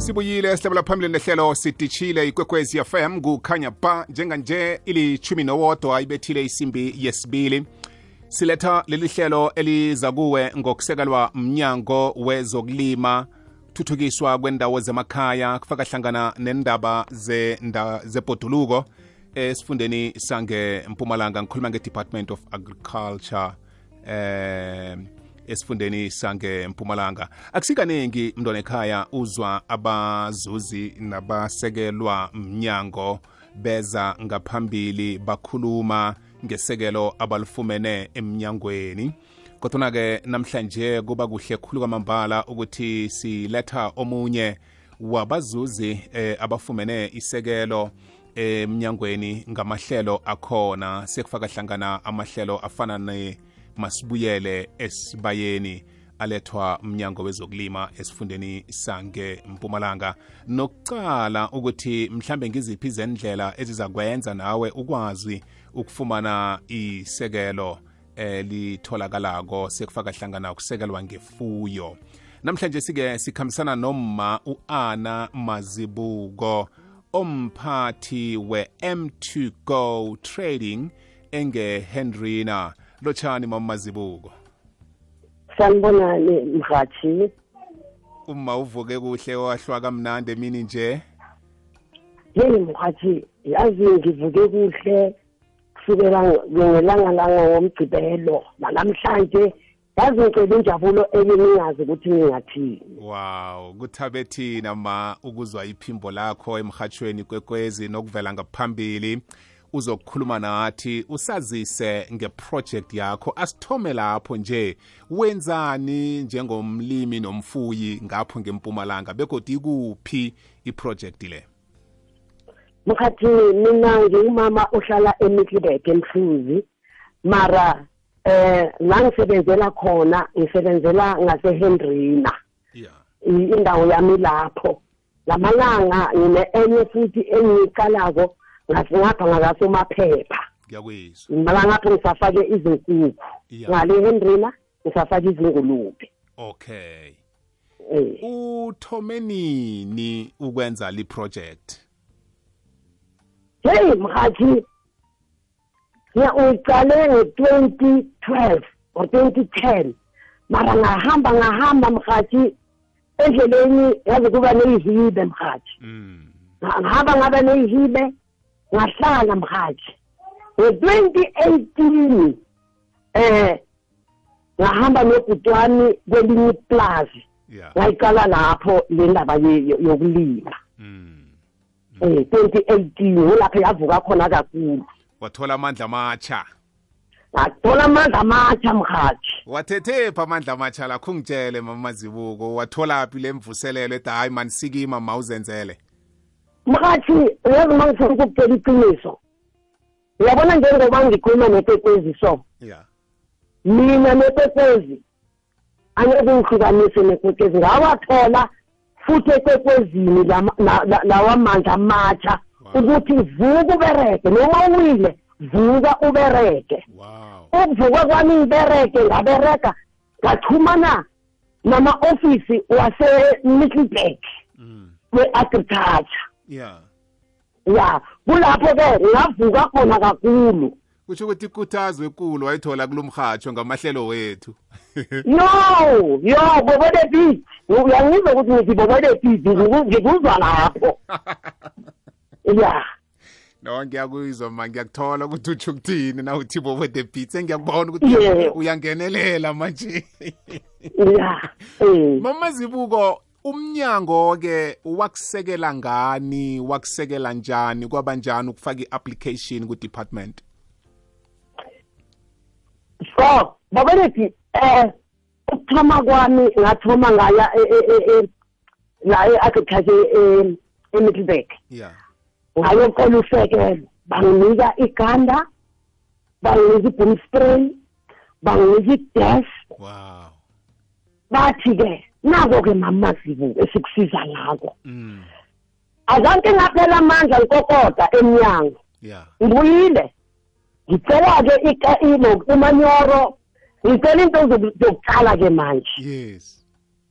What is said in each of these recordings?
sibuyile sihlabela phambili nehlelo sidishile ikwekwezi fm kukhanya ba njenganje ilithumi nowodwa ibethile isimbi yesibili siletha leli hlelo eliza kuwe ngokusekelwa mnyango wezokulima thuthukiswa kwendawo zemakhaya kufaka hlangana nendaba zebhoduluko esifundeni sange-mpumalanga ngikhuluma nge-department of agriculture eh esifundeni sange-mpumalanga akusikaningi mntwana ekhaya uzwa abazuzi nabasekelwa mnyango beza ngaphambili bakhuluma ngesekelo abalifumene emnyangweni. Kodwana-ke namhlanje kuba kuhle khulu kwamambala ukuthi siletha omunye wabazuzi eh, abafumene isekelo emnyangweni ngamahlelo akhona. Sekufaka hlangana amahlelo afana ne masibuyele esibayeni alethwa mnyango wezokulima esifundeni sange mpumalanga. Nokucala ukuthi mhlambe ngiziphi izendlela ezizakwenza nawe ukwazi ukufumana isekelo elitholakalako sekufaka hlangana ukusekelwa ngefuyo. Namhlanje sike sikhambisana nomma u-ana mazibuko omphathi we-m2 go trading engehendrina lotshani mama mazibuko sanibonani mhathi uma uvuke kuhle wahlwa kamnandi emini nje? Yeyi mhathi yazi ngivuke kuhle kusukela ngelanga langa womgcibelo nanamhlanje yazi ngicela injabulo ebeningazi ukuthi ngingathini. Wow kuthabe thina ma ukuzwa iphimbo lakho emhatshweni kwekwezi nokuvela ngaphambili. Uzokukhuluma nathi usazise ngeproject yakho. Asithome lapho nje. Wenzani njengomlimi nomfuyi ngapho ngempumalanga? Begodi ikuphi iproject le? Mkhathi mina ngingumama ohlala emiddleburg emhluzi. Mara eh ngangisebenzela khona ngisebenzela ngasehendrina yeah indawo yami lapho. Lamalanga ngine enye futhi engiyiqalako. Ngapha ngakasomaphepha ngiyakwizwa mala ngapho ngisafake izinkukhu. Yeah. ngale hendrina ngisafake izingulube. Okay. Eh. Uthome nini ukwenza li project? Hey mhathi ya uqale ngo-2012 or 2010 mara ngahamba ngahamba mhathi endleleni yaze kuba neyihibe mhathi mm. Ngahamba ngaba neyihibe ngahlala mhathi ngo-2018 eh ngahamba nobhuti wami kwelinye iplazi. Ngayiqala lapho le ndaba yokulima. Mm. Um 2018 ngolapho yavuka khona kakhulu. Wathola amandla amatsha? Ngathola amandla amatsha mhathi wathethephi amandla amatsha lakho ungitshele mama mazibuko watholaphi le mvuselelo ethi hayi mani sikima ma uzenzele mhathi yazi uma ngifuna ukukutshela iqiniso. Uyabona njengoba ngikhuluma nekwekwezi so? Mina nekwekwezi angeke ngihlukanise nekwekwezi ngawathola futhi ekwekwezini lama- la- la- lawamandla amatsha ukuthi vuka ubereke noma uwile vuka ubereke ukuvuka kwami ngibereke ngabereka ngaxhumana nama-ofisi wase-middleburg mm. we-agriculture. Yeah. Ya kulapho-ke ngavuka khona kakhulu. Kusho ukuthi ikuthazo ekulu wayithola kulo mhatsho ngamahlelo wethu. Yo yo bobodepiti uyangizwa ukuthi ngithi bobodepiti ngikuzwa lapho. Ya. No ngiyakuyizwa ma ngiyakuthola ukuthi utsho ukuthini na uthi bobo the beat sengiyakubona ukuthi Yeah. uyangenelela manje. Ya eh. Mama zibuko umnyango-ke wakusekela ngani wakusekela njani kwabanjani ukufaka i-application ku-department? So babelethi eh ukuthoma kwami ngathoma ngaya e- e- e- e- la e-agriculture e- e-middleburg yeah ngayocela usekelo banginika iganda banginika i-boom spray banginika i-dash wow. Bathi-ke nako-ke mamazibu esikusiza ngako. Mm. azanke ngaphela amandla ngikokoda emnyango. Yeah ngibuyile. Ngicela-ke ika- ilo umanyoro. Ngicela into zoku- zokuqala-ke manje. Yes.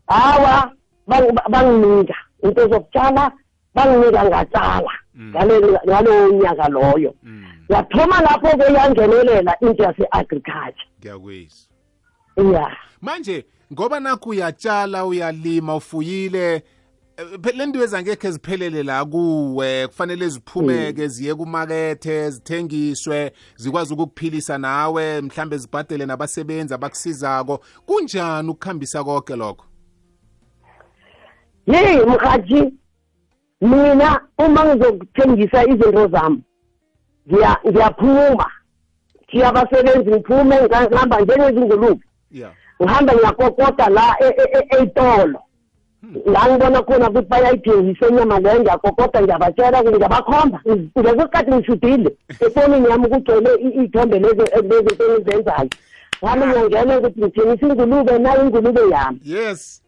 Hawa bang- banginika. Into zokutshala banginika ngatshala ngale- ngalowo nyaka loyo. Mm. yathoma lapho-ke yangenelela into yase-agriculture. Ngiyakuzwa. ya. Manje ngoba nakho uyatshala uyalima ufuyile eh, le nto ezangekhe ziphelele la kuwe kufanele ziphumeke ziye kumakethe zithengiswe zikwazi ukukuphilisa nawe mhlambe zibhadele nabasebenzi abakusizako. Kunjani ukukhambisa konke lokho? Yeyi mhathi mina uma ngizokuthengisa izinto zami ngiya- ngiyaphuma. Ngiyabasebenzi ngiphume ngihamba njengezingulube yeah ngihambe ngiyakokota la e- e- e- ey'tolo la ngibona khona ukuthi bayayithengisa inyama leyo ngiyakokota ngiyabatshela ngiyabakhomba. Ngesikhathi ngishudile efonini yami kugcwele i- iy'thombe lezi lezi engizenzayo. Ngami ngiyangena ukuthi ngithengisa ingulube nayo ingulube yami. Yes.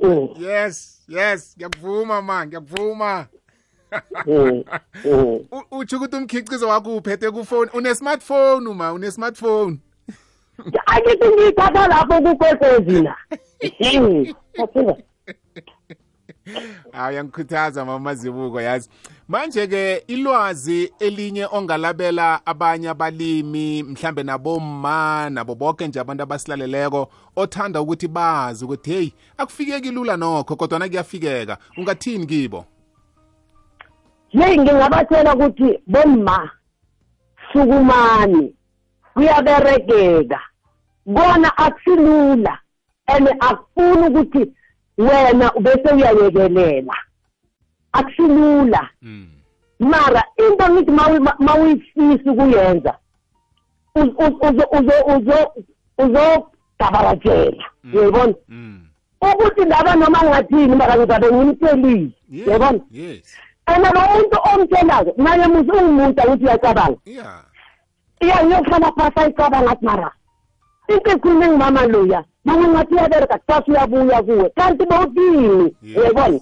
Mm, yes yes ngiyakuvuma ma ngiyakuvuma. Mm, mm. U- utsho ukuthi umkhicizo wakho uphethe kufoni une-smartphone ma une-smartphone. Angithi ngiyithatha lapho kukwekwezi na hayi yangikhuthaza mama zibuko yazi. Manje-ke ilwazi elinye ongalabela abanye abalimi mhlambe naboma nabo bonke nje abantu abasilaleleko othanda ukuthi bazi ukuthi heyi akufikeki lula nokho kodwana kuyafikeka. Ungathini kibo? Yeyi ngingabatshela ukuthi bomma sukumani kuyaberegeka kona akusilula and akufuni ukuthi wena bese uyayekelela. Akusilula mm. mara into ngithi mawuyifisa ukuyenza uz- uz- uzo- uzo- uzo- uzogabalajela uyayibona? Mm. ukuthi laba noma ngathini mara ngizabe ngimtshelile uyayibona? and lo muntu omtshelayo naye muze ungumuntu ukuthi uyacabanga. Iya ngiyohlala phasi ayicabanga athi mara into ekhulume ngumama loya mama ngathi uyabereka kusasa uyabuya kuwe kanti bowutini uyayibona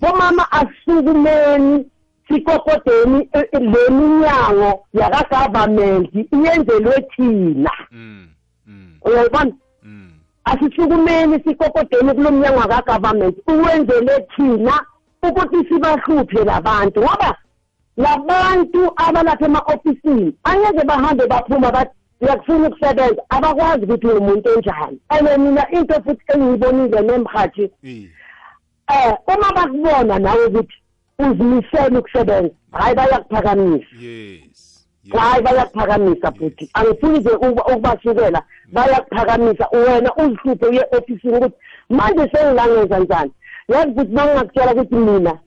bomama asisukumeni sikokodeni e- e- le minyango yakagavamenti iyenzelwe thina mm. Mm. uyayibona Mm. asisukumeni sikokodeni kulo mnyango wakagavamenti uwenzele thina ukuthi sibahluphe labantu ngoba labantu abalapha ema-ofisini angeke bahambe baphuma bathi ngiyakufuna ukusebenza. Abakwazi ukuthi umuntu enjani and mina into futhi engiyibonile nemhathi Eh. eh uma bakubona nawe ukuthi uzimisele ukusebenza hayi bayakuphakamisa yes yes. Hayi bayakuphakamisa futhi. Angifuni nje ukuba- ukubasukela. Bayakuphakamisa wena uzihluphe uye ofisini ukuthi manje sengilangenza njani? Yazi ukuthi uma ngingakutshela ukuthi mina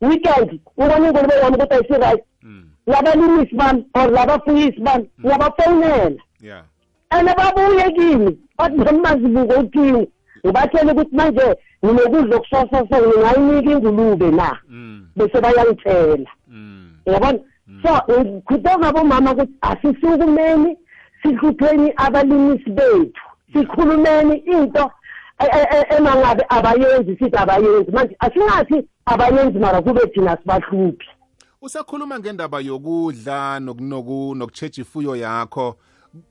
weekend ubona ingulube yami ukuthi ayisi-right mm. Labalimisi bami or labafuyisi bami ngiyabafowunela yeah. And babuye kimi? Bathi namazibuko uthini? Ngibatshele ukuthi manje nginokudla okusosose ngingayinika ingulube na mm. bese bayangitshela. Mm. yabona? So ngikhuthaza bomama ukuthi asisukumeni sihlupheni abalimisi bethu. Sikhulumeni into e- e- e- emangabe abayenzi sithi abayenzi. Manje asingathi abayenzi mara kube thina sibahluphi. Usakhuluma ngendaba yokudla nokunoku nokutsheja ifuyo yakho.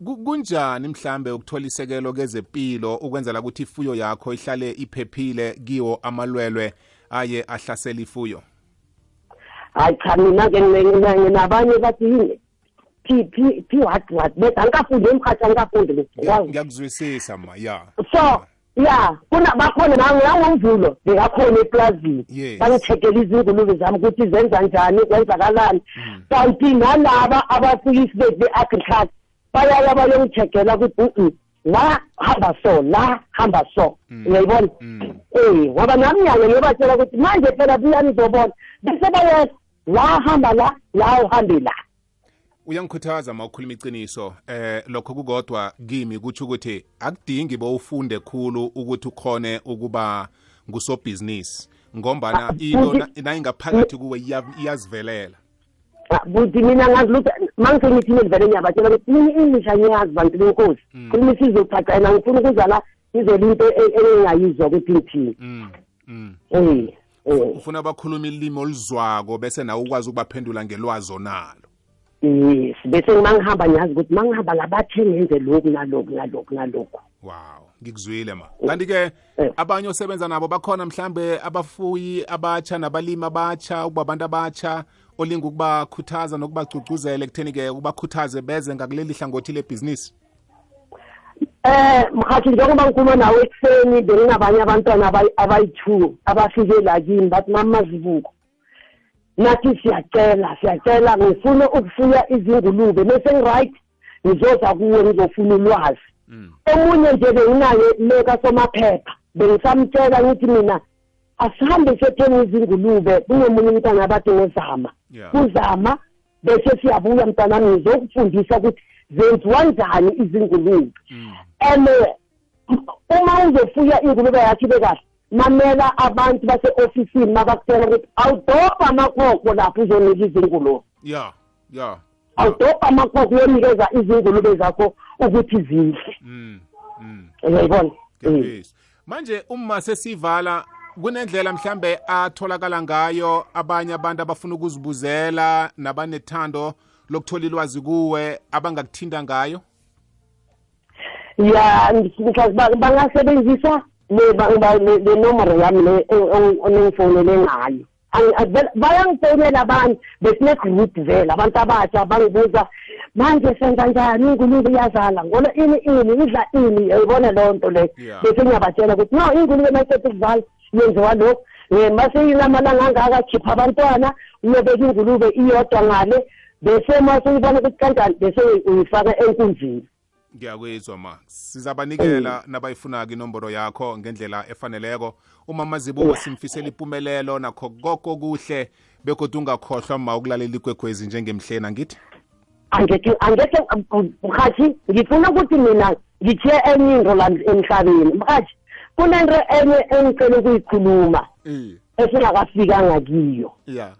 Ku- kunjani mhlambe ukuthola isekelo kezempilo ukwenzela ukuthi ifuyo yakho ihlale iphephile kiwo amalwelwe aye ahlasela ifuyo? Hayi cha mina-ke nginabanye bathi phi what what? Bese angikafundi emkhathi angikafundi ngiyakuzwisisa ma ya. So ya kuna bakhona nangomvulo bekakhona eplazini Yes. bangithekela izingulube zami ukuthi zenza njani kwenzakalani. Kanti nalaba abafuyisi bethu be-agriculture bayaya bayongithekela ukuthi "Mm-mm, la hamba so la hamba so. Uyayibona? Mm. eh ngoba nami nyane ngiyobatshela ukuthi manje phela buya nizobona bese bayeza la hamba la la uhambe la. Uyangikhuthaza ma ukhuluma iciniso eh lokho kukodwa kimi kutsho ukuthi akudingi bowufunde khulu ukuthi ukhone ukuba ngusobhizinisi ngombana Ah, into nayingaphakathi kuwe iya- iyazivelela. Ah, buti mina ngazi lutho mangisengithini vele ngiyabatshela ukuthi mina i-english angiyazi bantu benkosi. Khuluma isizocaca yena ngifuna ukuza la ngizele into e- engingayizwa ukuthi ngithini mm. mm. ufuna bakhuluma ilimi oluzwako bese nawe ukwazi ukubaphendula ngelwazo onalo yes bese uma ngihamba ngiyazi ukuthi uma ngihamba la bathe ngenze lokhu nalokhu nalokhu nalokhu. Wow ngikuzwile ma. Kanti-ke Eh. abanye osebenza nabo bakhona mhlambe abafuyi abatsha nabalimi abatsha ukuba abantu abatsha olinga ukubakhuthaza nokubagcugcuzela ekutheni-ke ukubakhuthaze beze ngakuleli hlangothi lebhizinisi? Eh mkhathi njengoba ngikhuluma nawe ekuseni benginabanye abantwana abayi- abayi-two abafike la kimi bathi mamazibuko nathi siyacela siyacela ngifuna ukufuya izingulube mese ngi-right ngizoza kuwe ngizofuna ulwazi Mm. omunye nje benginaye le kasomaphepha bengisamtshela ngithi mina asihambe siyothenga izingulube kunomunye umntwana abade ngozama Yeah. kuzama bese siyabuya mntanami ngizokufundisa ukuthi zenziwa njani izingulube Mm. and uma uzofuya ingulube yakho ibe kahle mamela abantu base-ofisini mabakutshela ukuthi awudobha amakhokho lapho uzonika izingulube ya ya. Awudobha amakhokho uyonikeza izingulube zakho ukuthi zidle. Mm. Mm. uyayibona? Manje uma sesivala kunendlela mhlambe atholakala ngayo abanye abantu abafuna ukuzibuzela nabanethando lokuthola ilwazi kuwe abangakuthinda ngayo? Ya bangasebenzisa le ba- ba- le le nomoro yami le onengifonele ngayo Angi- a- vele- bayangifonela abantu besine-group vele abantu abatsha bangibuza manje senza njani? Ingulube iyazala. Ngona ini ini idla ini. Uyayibona leyo nto leyo Yeah. bese ngiyabatshela ukuthi no ingulube mayiqeda ukuzala yenziwa lokhu. Um mase inamalanga angaka khipha abantwana uyobeka ingulube iyodwa ngale. Bese mase uyibona ukuthi kanjani? Bese uyifaka enkunzini ngiyakwizwa ma sizabanikela nabayifunaka inomboro yakho ngendlela efaneleko. Uma mazibuko simfisela impumelelo nakho koko kuhle bekodwa ungakhohlwa ma ukulalela ikwekwezi njengemhleni angithi angeke angeke mkhathi ngifuna ukuthi mina ngithiye enye into la emhlabeni. Mkhathi kunento enye engicela ukuyikhuluma esingakafikanga kiyo. Ya.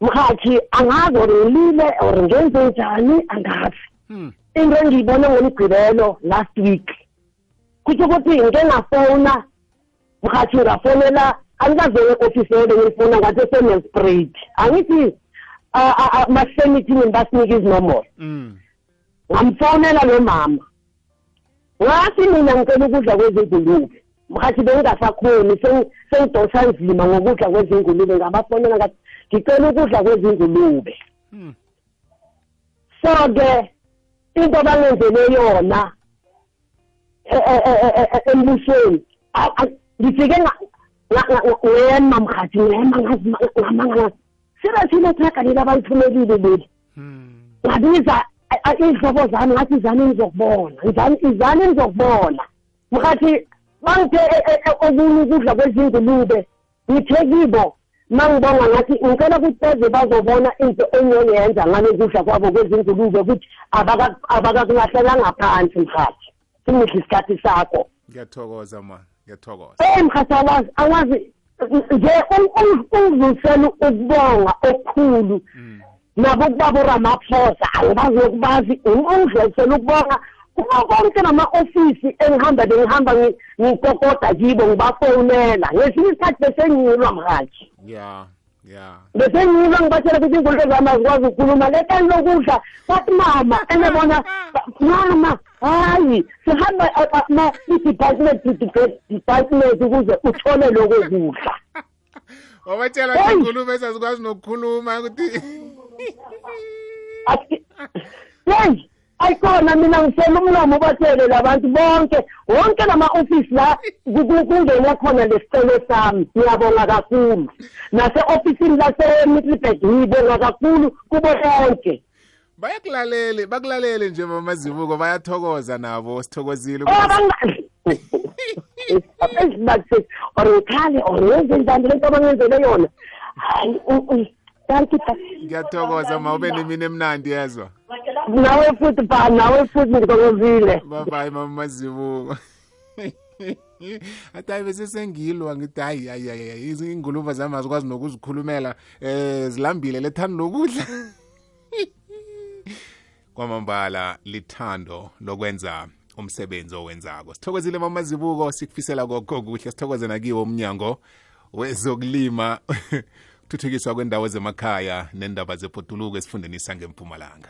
Mkhathi angazi or ngilile or ngenze njani angazi. Hmm. Into engiyibone ngomgqibelo last week kutho ukuthi ngike ngafona mkhathi ngafonela angikazele ofisi yelo ngifuna ngathi esenespread angithi masenithini basinika izinombolo Mm. ngamfonela lo mama. Ngathi mina ngicela ukudla kwezingulube. Mkhathi bengingasakhoni seng- sengidosa nzima ngokudla kwezingulube ngabafonela ngathi ngicela ukudla kwezingulube. Hmm. so-ke into bangenzele yona e- e- e- e- e- embusweni. A- a- ngifike nga- nga- nga- ngema mkhathi ngema ngamangala sibethile traga leli abayithumelile leli. Hmm. ngabiza a- a- iy'hlobo zami ngathi izani nizokubona izani izani nizokubona mkhathi bangithe e- e- e- okunye ukudla kwezingulube ngithe kibo mangibonga ngathi ngicela ukuthi beze bazobona into engiyoyenza ngale kudla kwabo kwezingulube ukuthi abaka- abakakulahlelela phansi mkhathi. Singihle isikhathi sakho? Ngiyathokoza ma. Ngiyathokoza. Eh mkhathi awazi awazi nje ungizusela ukubonga okukhulu Mm. nabo kubaba uramaphosa angibazi nokubazi ungidlulisela ukubonga kubo konke nama-ofisi engihamba bengihamba ngi- ngikokoda kibo ngibafonela ngesinye isikhathi besengiyilwa mhathi ya ya besengiyilwa ngibatshela ukuthi ingulube zami azikwazi ukukhuluma. Le kani lokudla bathi mama enebona mama. hayi sihamba a- a- ma i-department to deba- department ukuze uthole loko kudla. Wabatshela Hey! ingulube ezazikwazi nokukhuluma ukuthi Athi- yeyi ayikhona mina ngisela umlomo ubatshele labantu bonke. Wonke lama-ofisi la ku- ku- kungene khona lesicelo sami. Ngiyabonga kakhulu. Nase-ofisini lase-middleburg ngiyibonga kakhulu kubo bonke. Bayakulalele bakulalele nje mamazibuko bayathokoza nabo sithokozile. Abangaezibathise or ngikhale or ngenze njani lento abangenzele yona? Hayi ngiyathokoza ma ube nemini emnandi yezwa nawe futhi ba nawe futhi ngithokozile. Babayi mamazibuko athi hayi bese sengilwa ngithi hayi hayi hayi izinguluva zami azikwazi nokuzikhulumela eh zilambile lethando lokudla kwamambala lithando lokwenza umsebenzi owenzako. Sithokozile mamazibuko sikufisela kokho kuhle sithokoze nakiwo umnyango wezokulima thuthukiswa kwendawo zemakhaya nendaba zepotuluko esifundeni sangempumalanga.